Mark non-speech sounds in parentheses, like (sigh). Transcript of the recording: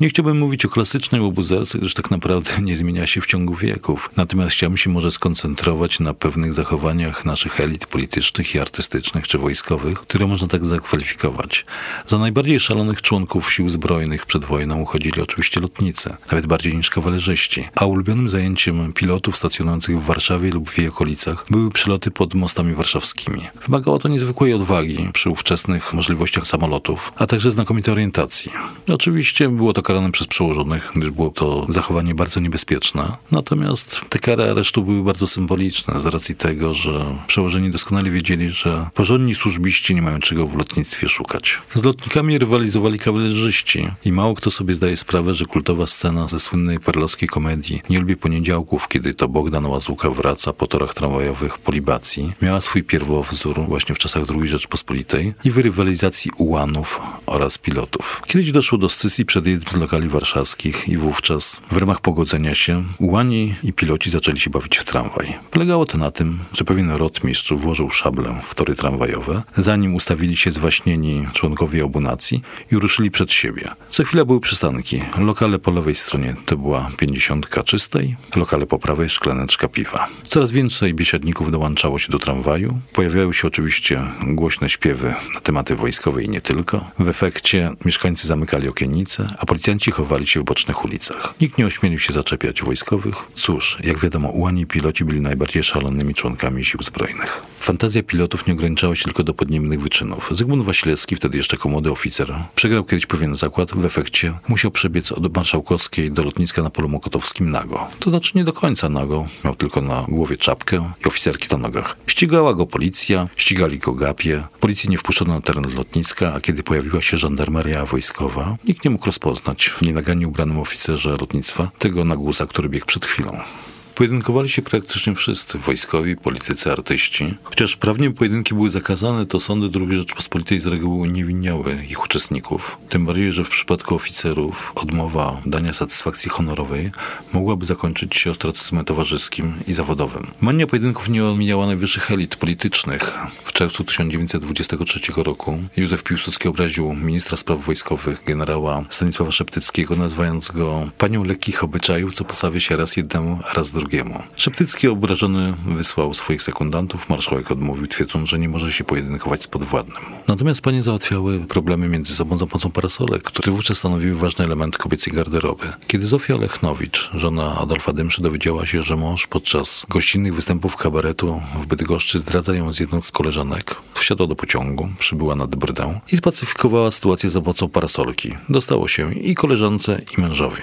Nie chciałbym mówić o klasycznej łobuzerce, gdyż tak naprawdę (laughs) nie zmienia się w ciągu wieków. Natomiast chciałbym się może skoncentrować na pewnych zachowaniach naszych elit politycznych i artystycznych czy wojskowych, które można tak zakwalifikować. Za najbardziej szalonych członków sił zbrojnych przed wojną uchodzili oczywiście lotnicy, nawet bardziej niż kawalerzyści. A ulubionym zajęciem pilotów stacjonujących w Warszawie lub w jej okolicach były przyloty pod mostami warszawskimi. Wymagało to niezwykłej odwagi przy ówczesnych możliwościach samolotów, a także znakomitej orientacji. Oczywiście było to karane przez przełożonych, gdyż było to zachowanie bardzo niebezpieczne. Natomiast te kary aresztu były bardzo symboliczne z racji tego, że przełożeni doskonale wiedzieli, że porządni służbiści nie mają czego w lotnictwie szukać. Z lotnikami rywalizowali kawalerzyści i mało kto sobie zdaje sprawę, że kultowa scena ze słynnej perlowskiej komedii Nie lubię poniedziałków, kiedy to Bogdan Łazuka wraca po torach tramwajowych po libacji, miała swój pierwowzór właśnie w czasach II Rzeczpospolitej i w rywalizacji ułanów oraz pilotów. Kiedyś doszło do scysji przed jednym z lokali warszawskich i wówczas w ramach pogodzenia się ułani i piloci zaczęli się bawić w tramwaj. Polegało to na tym, że pewien rotmistrz włożył szablę w tory tramwajowe, zanim ustawili się zwaśnieni członkowie obu nacji i ruszyli przed siebie. Co chwila były przystanki. Lokale po lewej stronie to była pięćdziesiątka czystej, lokale po prawej szklaneczka piwa. Coraz więcej biesiadników dołączało się do tramwaju. Pojawiały się oczywiście głośne śpiewy na tematy wojskowe i nie tylko. W efekcie mieszkańcy zamykali okiennice, a policjanci chowali się w bocznych ulicach. Nikt nie ośmielił się zaczepiać wojskowych. Cóż, jak wiadomo, ułani piloci byli najbardziej szalonymi członkami sił zbrojnych. Fantazja pilotów nie ograniczała się tylko do podniebnych wyczynów. Zygmunt Wasilewski, wtedy jeszcze jako młody oficer, przegrał kiedyś pewien zakład. W efekcie musiał przebiec od Marszałkowskiej do lotniska na polu mokotowskim nago. To znaczy nie do końca nago. Miał tylko na głowie czapkę i oficerki na nogach. Ścigała go policja, ścigali go gapie. Policji nie wpuszczono na teren lotniska, a kiedy pojawiła się żandarmeria wojskowa, nikt nie mógł rozpoznać w nienagannie ubranym oficerze lotnictwa tego nagusa, który biegł przed chwilą. Pojedynkowali się praktycznie wszyscy, wojskowi, politycy, artyści. Chociaż prawnie pojedynki były zakazane, to sądy II Rzeczpospolitej z reguły uniewinniały ich uczestników. Tym bardziej, że w przypadku oficerów odmowa dania satysfakcji honorowej mogłaby zakończyć się ostracyzmem towarzyskim i zawodowym. Mania pojedynków nie omijała najwyższych elit politycznych. W czerwcu 1923 roku Józef Piłsudski obraził ministra spraw wojskowych, generała Stanisława Szeptyckiego, nazywając go panią lekkich obyczajów, co postawia się raz jednemu, raz drugiemu drugiemu. Szeptycki obrażony wysłał swoich sekundantów, marszałek odmówił, twierdząc, że nie może się pojedynkować z podwładnym. Natomiast panie załatwiały problemy między sobą za pomocą parasolek, które wówczas stanowiły ważny element kobiecej garderoby. Kiedy Zofia Lechnowicz, żona Adolfa Dymszy, dowiedziała się, że mąż podczas gościnnych występów kabaretu w Bydgoszczy zdradza ją z jedną z koleżanek, wsiadła do pociągu, przybyła nad Brdę i spacyfikowała sytuację za pomocą parasolki. Dostało się i koleżance, i mężowi.